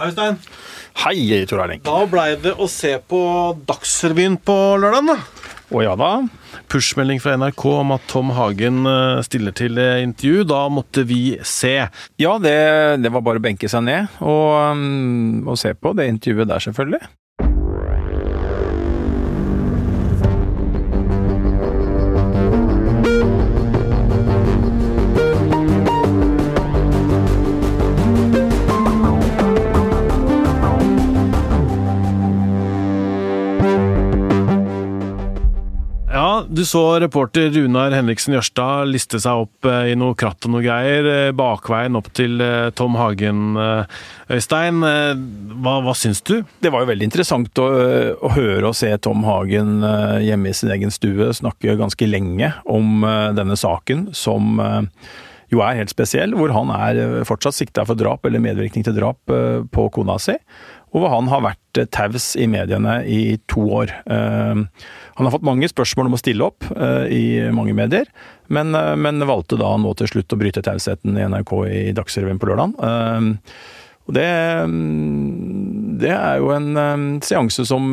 Hei, Stein. Hei, Tor Erling. Da blei det å se på Dagsrevyen på lørdag, da. Å ja da. Pushmelding fra NRK om at Tom Hagen eh, stiller til eh, intervju. Da måtte vi se. Ja, det, det var bare å benke seg ned og, um, og se på det intervjuet der, selvfølgelig. Ja, du så reporter Runar Henriksen Jørstad liste seg opp eh, i noe kratt og noe greier eh, bakveien opp til eh, Tom Hagen. Øystein, hva, hva syns du? Det var jo veldig interessant å, å høre og se Tom Hagen hjemme i sin egen stue snakke ganske lenge om denne saken, som jo er helt spesiell, hvor han er eh, fortsatt sikta for drap eller medvirkning til drap eh, på kona si. Og hvor han har vært eh, taus i mediene i to år. Han har fått mange spørsmål om å stille opp i mange medier, men, men valgte da nå til slutt å bryte tausheten i NRK i Dagsrevyen på lørdag. Og det, mm, det er jo en seanse som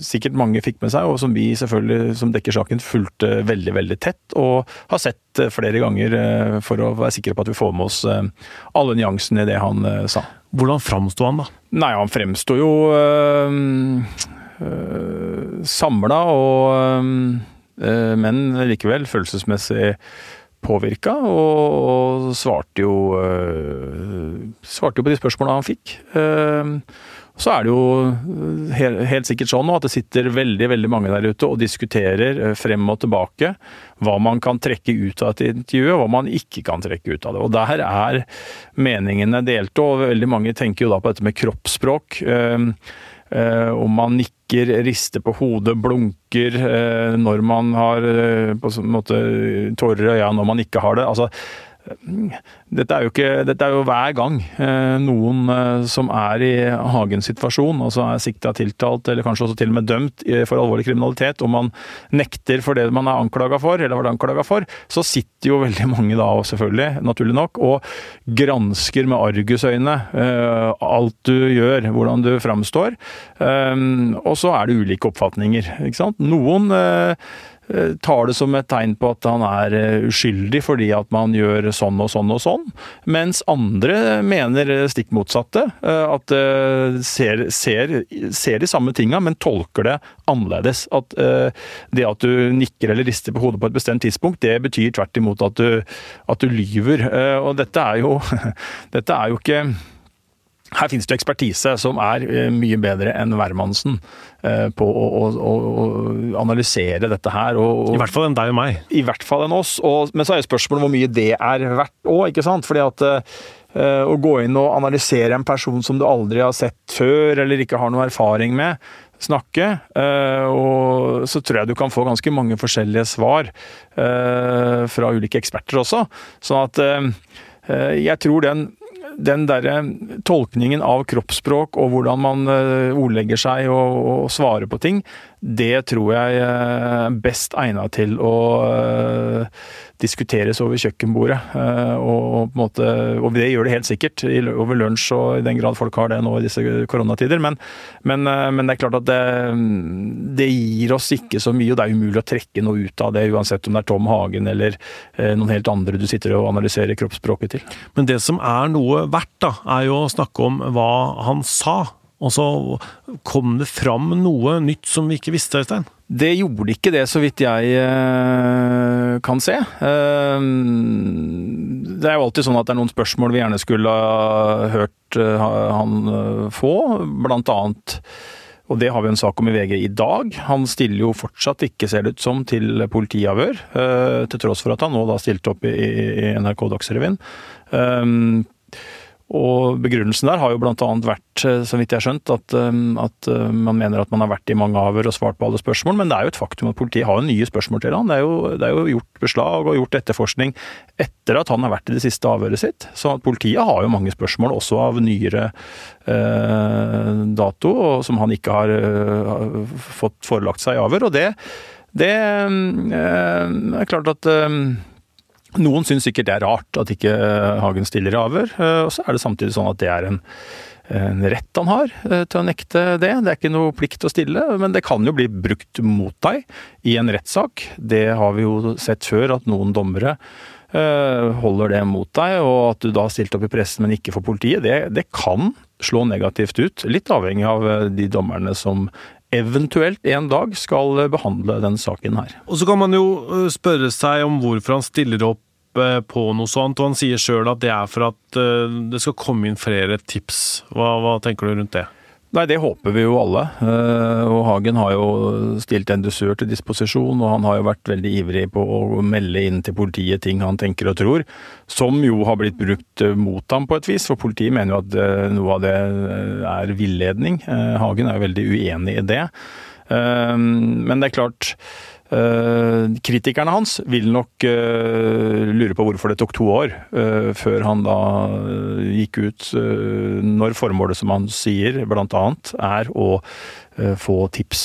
sikkert mange fikk med seg, og som vi selvfølgelig, som dekker saken, fulgte veldig, veldig tett. Og har sett uh, flere ganger uh, for å være sikre på at vi får med oss uh, alle nyansene i det han sa. Hvordan framsto han, da? Nei, han fremsto jo øh, øh, samla og øh, Men likevel følelsesmessig påvirka, og, og svarte jo øh, Svarte jo på de spørsmåla han fikk. Uh, så er det jo helt, helt sikkert sånn at det sitter veldig veldig mange der ute og diskuterer eh, frem og tilbake hva man kan trekke ut av et intervju, og hva man ikke kan trekke ut av det. Og Der er meningene delte, og veldig mange tenker jo da på dette med kroppsspråk. Eh, eh, om man nikker, rister på hodet, blunker eh, når man har eh, på en måte tårer i øynene, når man ikke har det. altså dette er ikke, dette er jo hver gang eh, noen eh, som er i Hagens situasjon, altså er sikta, tiltalt eller kanskje også til og med dømt for alvorlig kriminalitet, og man nekter for det man er anklaga for, eller har vært anklaga for, så sitter jo veldig mange da, selvfølgelig, naturlig nok, og gransker med argusøyne eh, alt du gjør, hvordan du framstår. Og så er det ulike oppfatninger, ikke sant. Noen tar det som et tegn på at han er eh, uskyldig fordi at man gjør sånn og sånn og sånn, mens andre mener stikk motsatte. eh, At eh, ser, ser, ser de samme tinga, men tolker det annerledes. At eh, det at du nikker eller rister på hodet på et bestemt tidspunkt, det betyr tvert imot at du, at du lyver. Eh, Og dette er jo, dette er jo ikke her finnes det ekspertise som er eh, mye bedre enn hvermannsen eh, på å, å, å, analysere dette her. Og, I hvert fall enn deg og meg. I hvert fall enn oss. Og, men så er jo spørsmålet hvor mye det er verdt òg, ikke sant. Fordi at uh, å gå inn og analysere en person som du aldri har sett før, eller ikke har noe erfaring med, snakke, og så tror jeg du kan få ganske mange forskjellige svar fra ulike eksperter også. Sånn at jeg tror den den derre tolkningen av kroppsspråk og hvordan man eh, ordlegger seg og, og svarer på ting, det tror jeg er best egna til å eh, diskuteres over kjøkkenbordet. eh, Og, måte, og det gjør det helt sikkert over lunsj og i den grad folk har det nå i disse koronatider. Men, men, eh, men det er klart at det, det gir oss ikke så mye, og det er umulig å trekke noe ut av det, uansett om det er Tom Hagen eller eh, noen helt andre du sitter og analyserer kroppsspråket til. Men det som er noe verdt, da, er jo å snakke om hva han sa. Og så kom det fram noe nytt som vi ikke visste, Øystein. Det gjorde ikke det, så vidt jeg eh, kan se. Eh, det er jo alltid sånn at det er noen spørsmål vi gjerne skulle ha hørt eh, han få, blant annet og det har vi en sak om i VG i dag. Han stiller jo fortsatt ikke, ser det ut som, til politiavhør, til tross for at han nå da stilte opp i, i NRK Dagsrevyen. Um, og begrunnelsen der har jo annet vært, eh, så vidt jeg har skjønt, at, eh, at eh, man mener at man har vært i mange avhør og svart på alle spørsmål, men det er jo et faktum at politiet har nye spørsmål til han. Det er jo, det er jo gjort beslag og gjort etterforskning etter at han har vært i det siste avhøret sitt. Så politiet har jo mange spørsmål, også av nyere eh, dato, som han ikke har eh, fått forelagt seg i avhør. Og det, det eh, er klart at Noen syns sikkert det er rart at ikke Hagen stiller i avhør, og så er det samtidig sånn at det er en, en rett han har til å nekte det. Det er ikke noe plikt å stille, men det kan jo bli brukt mot deg i en rettssak. Det har vi jo sett før, at noen dommere holder det mot deg, og at du da har stilt opp i pressen, men ikke for politiet, det, det kan slå negativt ut. Litt avhengig av de dommerne som eventuelt en dag skal behandle den saken her. Og Så kan man jo øh, spørre seg om hvorfor han stiller opp øh, på noe sånt, og han sier sjøl at det er for at øh, det skal komme inn flere tips. Hva, hva tenker du rundt det? Nei, det håper vi jo alle. Eh, og Hagen har jo stilt en dusør til disposisjon, og han har jo vært veldig ivrig på å melde inn til politiet ting han tenker og tror, som jo har blitt brukt eh, mot ham på et vis. For politiet mener jo at eh, noe av det er villedning. Hagen er jo veldig uenig i det. Men det er klart kritikerne hans vil nok lure på hvorfor det tok to år før han da gikk ut, når formålet, som han sier, bl.a. er å få tips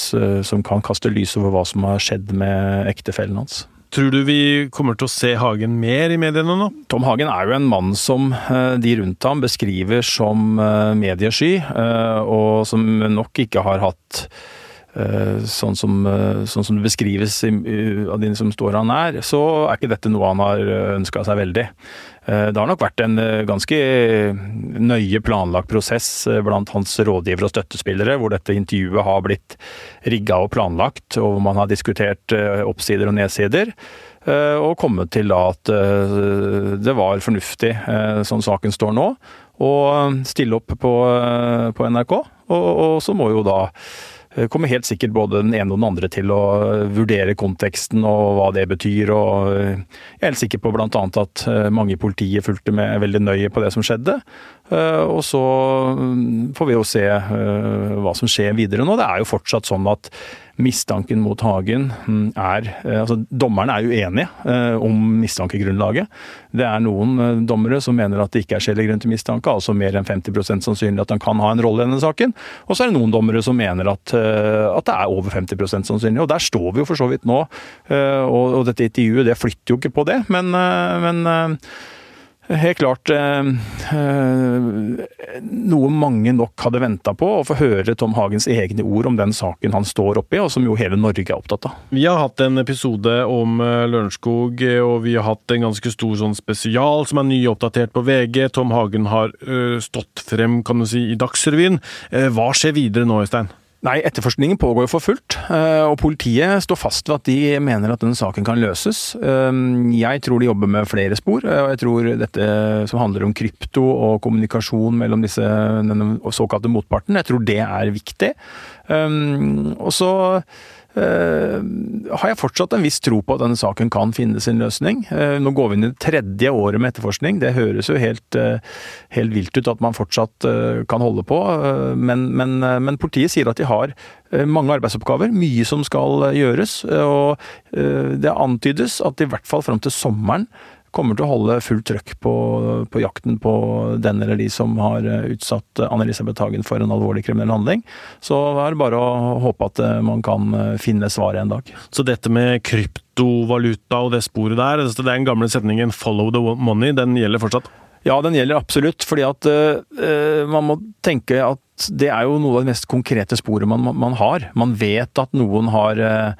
som kan kaste lys over hva som har skjedd med ektefellen hans. Tror du vi kommer til å se Hagen mer i mediene nå? Tom Hagen er jo en mann som de rundt ham beskriver som mediesky, og som nok ikke har hatt Eh, sånn som, eh, sånn som, det beskrives av de som står han nær, så er ikke dette noe han har eh, ønska seg veldig. Det har nok vært en ganske nøye planlagt prosess blant hans rådgivere og støttespillere, hvor dette intervjuet har blitt rigga og planlagt, og hvor man har diskutert oppsider og nedsider. Og kommet til at det var fornuftig, sånn saken står nå, å stille opp på, på NRK. Og, og så må jo da Eh, kommer helt sikkert både den ene og den andre til å vurdere konteksten og hva det betyr. og eh, Jeg er helt sikker på bl.a. at eh, mange i politiet fulgte med veldig nøye på det som skjedde. Og så mm, får vi jo se hva som skjer videre nå. Det er jo fortsatt sånn at mistanken mot Hagen mm, er eh, altså Dommerne er uenige eh, om mistankegrunnlaget. Det er noen eh, dommere som mener at det ikke er skjellig grunn til mistanke, altså mer enn 50% sannsynlig at han kan ha en rolle i denne saken. Og så er det noen dommere som mener at, at det er over 50% sannsynlig. Og der står vi jo for så vidt nå. Og, og dette intervjuet det flytter jo ikke på det, men, men Helt klart eh, eh, noe mange nok hadde venta på, å få høre Tom Hagens egne ord om den saken han står oppi, og som jo hele Norge er opptatt av. Vi har hatt en episode om eh, Lørenskog, og vi har hatt en ganske stor sånn spesial som er nyoppdatert på VG. Tom Hagen har stått frem kan du si, i Dagsrevyen. Hva skjer videre nå, Øystein? Nei, etterforskningen pågår jo for fullt. Eh, og politiet står fast ved at de mener at denne saken kan løses. Eh, jeg tror de jobber med flere spor, eh, og jeg tror dette som handler om krypto og kommunikasjon mellom disse, denne såkalte motparten, jeg tror det er viktig. Og så har jeg fortsatt en viss tro på at denne saken kan finne sin løsning. Uh, nå går vi inn i det tredje året med etterforskning. Det høres jo helt, uh, helt vilt ut at man fortsatt kan holde på, men, men, men, politiet sier at de har mange arbeidsoppgaver, mye som skal gjøres. Og det antydes at i hvert fall fram til sommeren kommer til å holde fullt trøkk på, på, jakten på den eller de som har eh, utsatt Anne-Elisabeth Hagen for en alvorlig kriminell handling. Så er det bare å håpe at eh, man kan eh, finne svaret en dag. Så dette med kryptovaluta og det sporet der, det er den gamle setningen 'follow the money', den gjelder fortsatt? Ja, den gjelder absolutt. fordi at uh, man må tenke at det er jo noe av det mest konkrete sporet man, man har. Man vet at noen har Eh,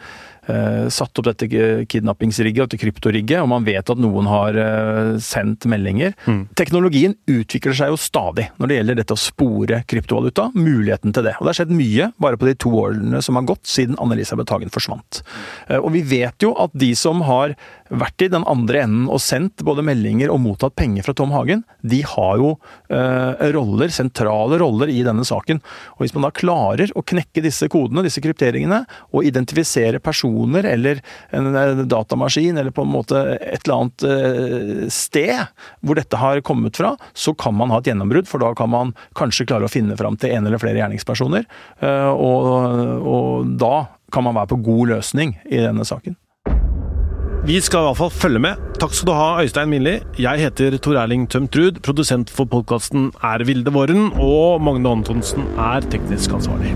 satt opp dette kidnappingsrigget, dette kryptorigget, og man vet at noen har eh, sendt meldinger. Mm. Teknologien utvikler seg jo stadig når det gjelder dette å spore kryptovaluta, muligheten til det. Og det har skjedd mye bare på de to årene som har gått siden Anne-Elisabeth Hagen forsvant. Eh, og vi vet jo at de som har vært i den andre enden og sendt både meldinger og mottatt penger fra Tom Hagen, de har jo eh, roller, sentrale roller i denne saken. Og Hvis man da klarer å knekke disse kodene, disse krypteringene, og identifisere personer eller en, en datamaskin eller på en måte et eller annet eh, sted hvor dette har kommet fra, så kan man ha et gjennombrudd, for da kan man kanskje klare å finne fram til en eller flere gjerningspersoner. Eh, og, og da kan man være på god løsning i denne saken. Vi skal i hvert fall følge med. Takk skal du ha, Øystein Minli. Jeg heter Tor Erling Tømt Ruud. Produsent for podkasten er Vilde Våren. Og Magne Antonsen er teknisk ansvarlig.